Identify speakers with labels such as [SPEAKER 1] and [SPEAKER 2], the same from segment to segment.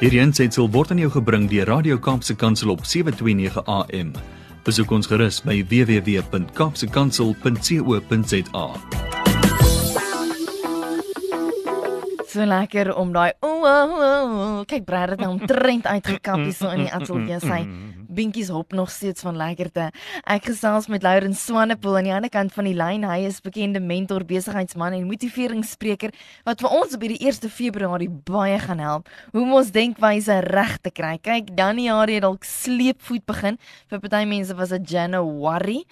[SPEAKER 1] Hierdie aanseit sal word aan jou gebring deur Radio Kaapse Kansel op 7:29 AM. Besoek ons gerus by www.kapsekansel.co.za.
[SPEAKER 2] So lekker om daai o oh, oh, oh, kyk Brad het nou omtrent uitgekap hier so in die ateljee sy Binkies hop nog steeds van lekkerte. Ek gesels met Lauren Swanepoel aan die ander kant van die lyn. Hy is bekende mentor, besigheidsman en motiveringsspreker wat vir ons op hierdie 1 Februarie baie gaan help om ons denkwyse reg te kry. Kyk, Januarie het dalk sleepvoet begin. Vir party mense was dit January.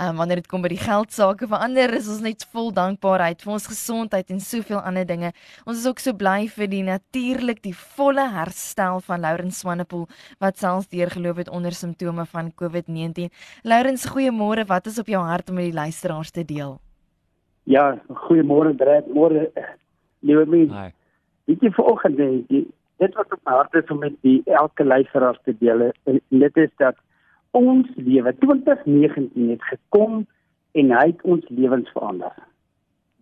[SPEAKER 2] Um, wanneer dit kom by die geld sake, vir ander is ons net vol dankbaarheid vir ons gesondheid en soveel ander dinge. Ons is ook so bly vir die natuurlik die volle herstel van Lauren Swanepoel wat selfs deurgeloop het onder simptome van COVID-19. Lourens, goeiemôre. Wat is op jou hart om met die luisteraars te deel?
[SPEAKER 3] Ja, goeiemôre Brad. Môre liewe mens. Weet jy vanoggend jy dit wat op my hart is om met die elke luisteraar te deel. En dit is dat ons lewe 2019 het gekom en hy het ons lewens verander.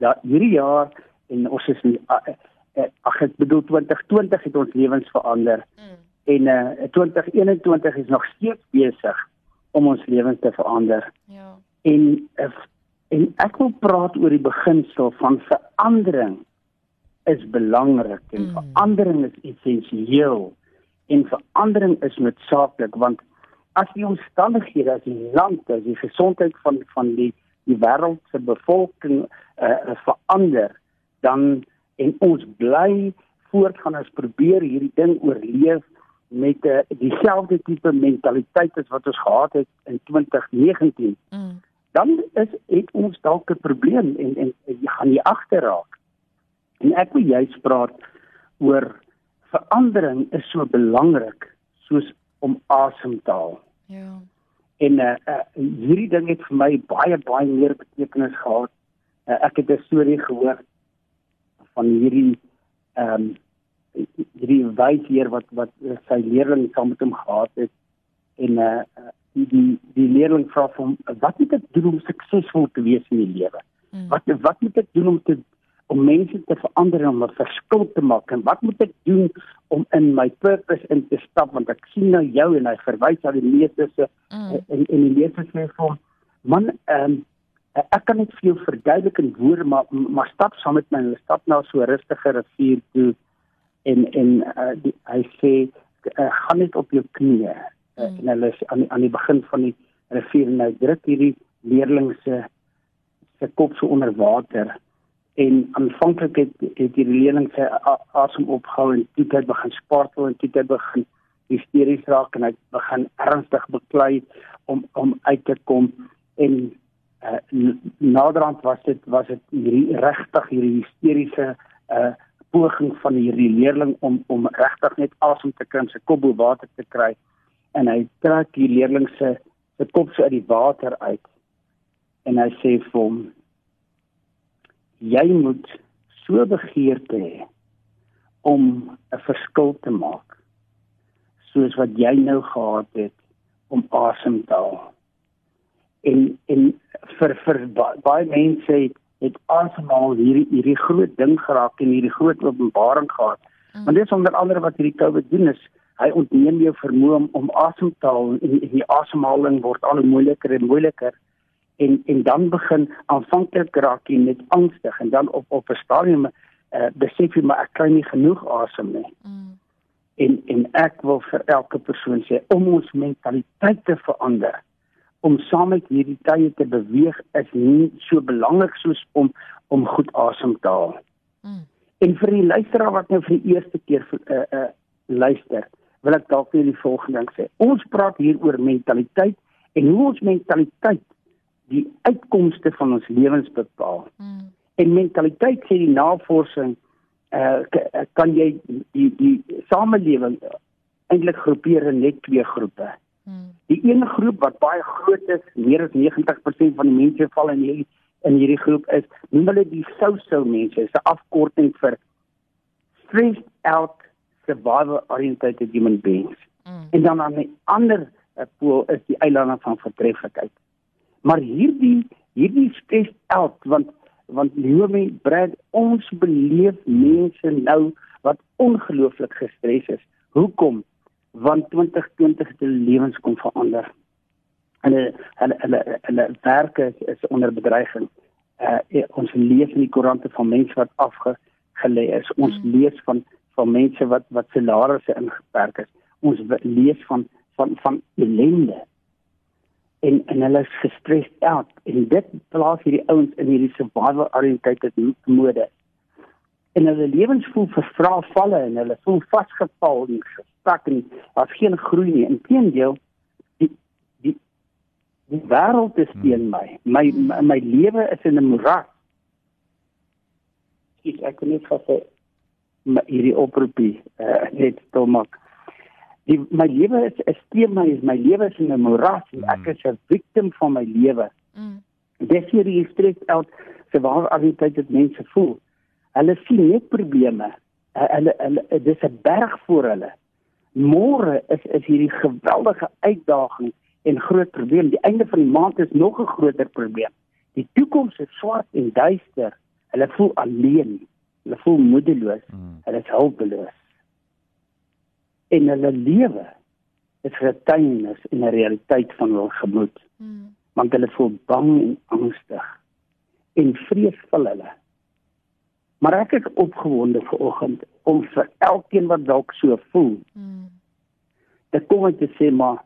[SPEAKER 3] Ja, hierdie jaar en ons is nie ag ek bedoel 2020 het ons lewens verander. Mm en uh, eh, 2021 is nog steeds besig om ons lewens te verander. Ja. En uh, en ek wil praat oor die beginsel van verandering is belangrik en mm. verandering is essensieel en verandering is noodsaaklik want as die omstandighede as die land as die gesondheid van van die die wêreld se bevolking uh, verander dan en ons bly voortgaan as probeer hierdie ding oorleef met uh, dieselfde tipe mentaliteit as wat ons gehad het in 2019 mm. dan is het ons dalk 'n probleem en en jy gaan nie agterraak. En ek wil juist praat oor verandering is so belangrik soos om asem te haal. Ja. En uh, uh, hierdie ding het vir my baie baie meer betekenis gehad. Uh, ek het 'n storie gehoor van hierdie ehm um, hierdie wysheer wat wat sy leerling saam met hom gehad het en uh die die, die leerling vra hom wat moet ek doen om suksesvol te wees in die lewe? Hmm. Wat wat moet ek doen om te om mense te verander en om 'n verskil te maak en wat moet ek doen om in my purpose in te stap want ek sien nou jou en hy verwys na die se mm. en en die meeste sê vir hom man ehm um, ek kan net vir jou verduidelik in woorde maar maar stap saam met my en stap na so 'n rustige rivier toe en en uh, die, hy sê uh, gaan net op jou knieë. Uh, mm. en hulle is aan die, aan die begin van die rivier nou druk hierdie leerling se se kop so onder water. En aanvanklik het, het die leerling sy asem opgehou en toe het begin spartel en toe het begin hysteries raak en hy begin ernstig beklei om om uit te kom. En uh, naderhand was dit was dit hierdie regtig hierdie hysteriese uh, poging van hierdie leerling om om regtig net asem te kry, sy kop bo water te kry. En hy trek die leerling se se kop so uit die water uit. En hy sê vir hom jy moet so begeerte hê om 'n verskil te maak soos wat jy nou gehad het om asem te haal. En en vir vir baie mense het het asemhaal hierdie hierdie groot ding geraak en hierdie groot openbaring gehad. Mm. Want dit is onder andere wat hierdie COVID doen is hy ontneem jou vermoë om, om asem te haal en, en die asemhaling word al moeiliker en moeiliker en en dan begin aanvanklik raak jy net angstig en dan op op 'n stadium uh, besef jy maar ek kry nie genoeg asem nie. Mm. En en ek wil vir elke persoon sê om ons mentaliteit te verander om saam met hierdie tye te beweeg is nie so belangrik soos om om goed asem te haal. Mm. En vir die luisteraar wat nou vir die eerste keer uh uh luister, wil ek dalk weer die volgende ding sê. Ons praat hier oor mentaliteit en hoe ons mentaliteit die uitkomste van ons lewens bepaal. Mm. En mentaliteit sê die navorsing uh kan jy die die samelewing eintlik groepeer in net twee groepe. Die een groep wat baie groot is, meer as 90% van die mense val in hierdie in hierdie groep is, noem hulle die SOSO mense, is 'n afkorting vir stressed out survival oriented human beings. Mm. En dan aan die ander uh, pool is die eilande van vertreffelikheid. Maar hierdie hierdie stressed out want want Leomi Brad ons beleef mense nou wat ongelooflik gestres is Hoekom? Want 2020 het hulle lewens kon verander. Hulle hulle hulle hulle werke is, is onder bedreiging. Uh ons lees in die koerante van mense wat afgelê is. Ons mm. lees van van mense wat wat salarisse ingeperk is. Ons lees van van van ellende en en hulle is gestres out en dit plaas hierdie ouens in hierdie survival oriented mode en hulle lewens voel vervra valle en hulle voel vasgeval en gestak en daar's geen groei nie inteendeel die die die wêreld is teen my my my, my lewe is in 'n moeras ek ek kan net vir hierdie oproepie uh, net te maak die my lewe is 'n steen my is my lewe is in 'n moras en ek mm. is 'n victim van my lewe. Mm. Dis hier die stres uit se waar altyd dit mense voel. Hulle sien net probleme. Hulle hulle dis 'n berg voor hulle. Môre is is hierdie geweldige uitdaging en groot probleem. Die einde van die maand is nog 'n groter probleem. Die toekoms is swart en duister. Hulle voel alleen. Hulle voel moedeloos. Mm. Hulle is hulpeloos en hulle lewe is getuienis en 'n realiteit van hul gemoed. Hmm. Want hulle voel bang en angstig en vrees vir hulle. Maar ek is opgewonde vanoggend om vir elkeen wat dalk so voel. Te kom en te sê maar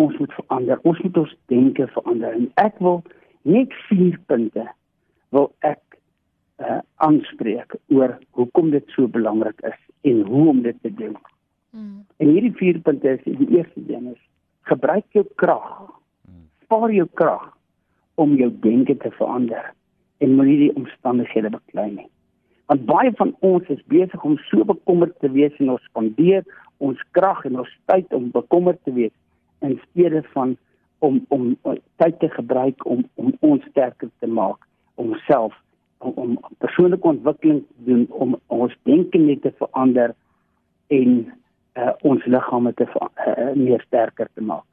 [SPEAKER 3] ons moet verander. Ons moet ons denke verander. En ek wil net vier punte wil ek uh aanspreek oor hoekom dit so belangrik is en hoe om dit te doen. Mm. En hierdie vier punte is die eerste ding is gebruik jou krag. Spaar jou krag om jou denke te verander en moenie die omstandighede beklei nie. Want baie van ons is besig om so bekommerd te wees en ons spandeer ons krag en ons tyd om bekommerd te wees in steede van om om tyd te gebruik om om ons sterker te maak om self om, om persoonlike ontwikkeling te doen om ons denke net te verander en uh, ons liggame te uh, meer sterker te maak.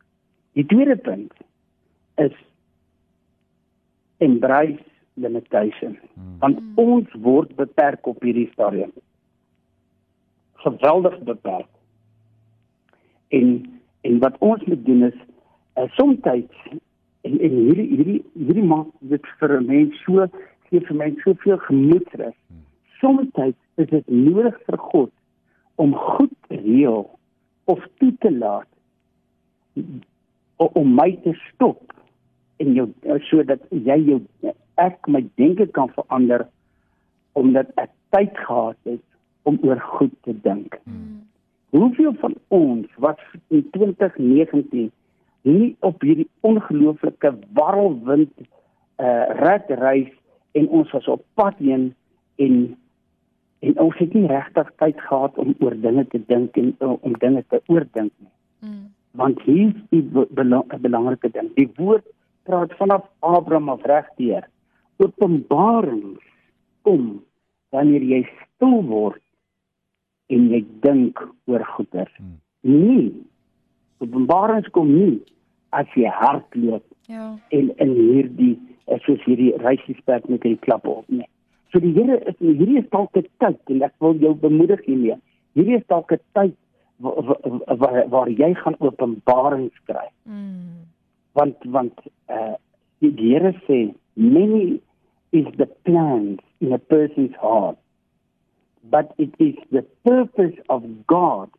[SPEAKER 3] Die tweede punt is embrace limitation. Hmm. Want ons word beperk op hierdie stadium. Geweldig beperk. En en wat ons moet doen is uh, soms en en hierdie hierdie hierdie maak dit vir 'n mens so gee vir mense soveel gemoedsrus. Hmm. Soms is dit nodig vir God om goed te reël of toe te laat om my te stop en jou sodat jy jou ek my denke kan verander omdat ek tyd gehad het om oor goed te dink. Hmm. Hoeveel van ons wat in 2019 nie op hierdie ongelooflike warrelwind uh red reis en ons was op pad heen en en ons het nie regtig tyd gehad om oor dinge te dink en uh, om dinge te oordink nie. Mm. Want hier is die belang, belangrike ding. Die woord praat vanaf Abraham af regdeur. Openbarings kom wanneer jy stil word en jy dink oor goeie. Mm. Nee. Openbarings kom nie as jy hardloop. Ja. En in hierdie soos hierdie reisiesperk met die klappe op nie. So die Here is hierdie is dalk 'n tyd en ek wil jou bemoedig hiermee. Hierdie is dalk 'n tyd waar, waar waar jy gaan openbarings kry. Mm. Want want eh uh, die Here sê many is the plans in a person's heart but it is the purpose of God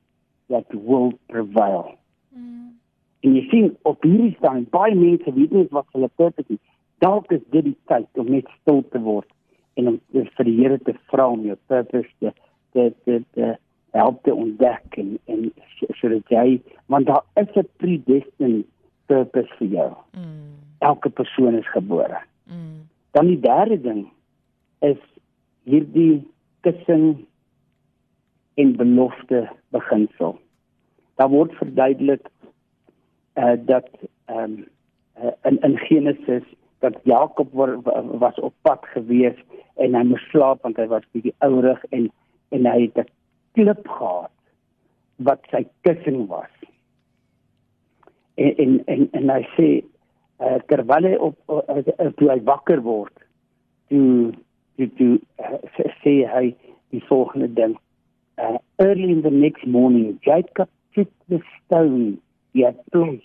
[SPEAKER 3] that will prevail. Mm. En jy sien op hierdie staan baie mense weet nie wat hulle purpose is. Dalk is dit die tyd om net stil te word en om vir die Here te vra om jou purpose te te te, te help te ontdek en en sodat jy want daar is 'n predestined purpose vir jou. Mm. Elke persoon is gebore. Mm. Dan die derde ding is hierdie kussing en belofte beginsel. Daar word verduidelik uh, dat ehm um, uh, in in Genesis dat Jakob was op pad gewees en hy moes slaap want hy was bietjie ourig en en hy het 'n klip gehad wat sy kussing was. En en en, en hy sê uh, terwyl hy op uh, uh, toe hy wakker word, toe toe, toe uh, sê hy die volgende ding. uh, early in the next morning, Jacob took the stone he had placed,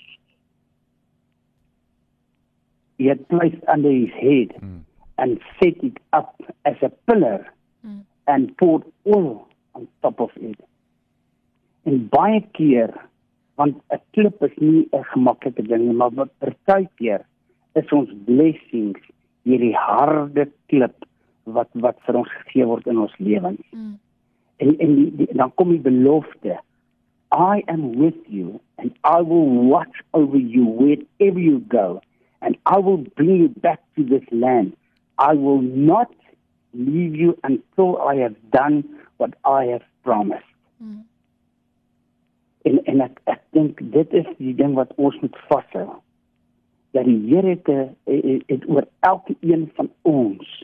[SPEAKER 3] he had placed under his head mm. and set it up as a pillar mm. and poured oil on top of it. En baie keer want 'n klip is nie 'n gemaklike ding nie, maar wat partykeer is ons blessings hierdie harde klip wat wat vir ons gegee word in ons lewens. Mm. En en die, die, dan kom die belofte I am with you and I will watch over you wherever you go and I will bring you back to this land. I will not leave you until I have done what I have promised. Mm. En en ek ek dink dit is die ding wat ons moet vashou. Dat die Here het, het, het oor elke een van ons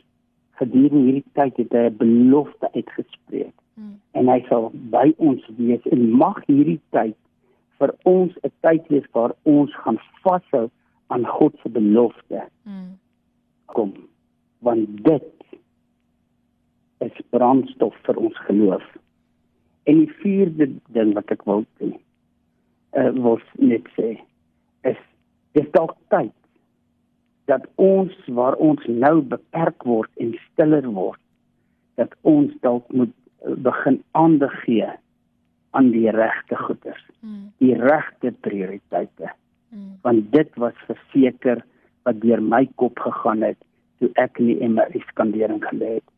[SPEAKER 3] gedurende hierdie tyd het hy 'n belofte uitgespreek. Hmm. En hy sal by ons wees en mag hierdie tyd vir ons 'n tyd wees waar ons gaan vashou aan God se belofte. Hmm. Kom, want dit is brandstof vir ons geloof. En die vierde ding wat ek wil sê, uh, wil net sê, is dis dalk tyd dat ons waar ons nou beperk word en stiller word, dat ons dalk moet uh, begin aandag gee aan die regte goeders, mm. die regte prioriteite. Mm. Want dit was verseker wat deur my kop gegaan het toe ek in die MRI skandering gelê het,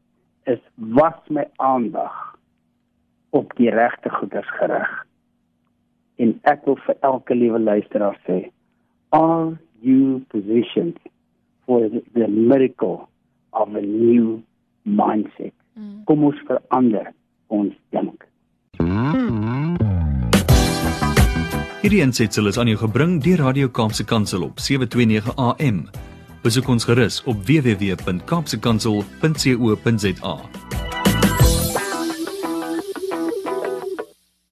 [SPEAKER 3] is was my aandag op die regte goeders gerig. En ek wil vir elke liewe luisteraar sê, are you positioned for the, the miracle of a new mindset? Mm. Kom ons verander ons dink.
[SPEAKER 1] Hierdie ensitsel is aan jou gebring deur Radio Kaapse Kansel op 729 AM. Besoek ons gerus op www.kaapsekansel.co.za.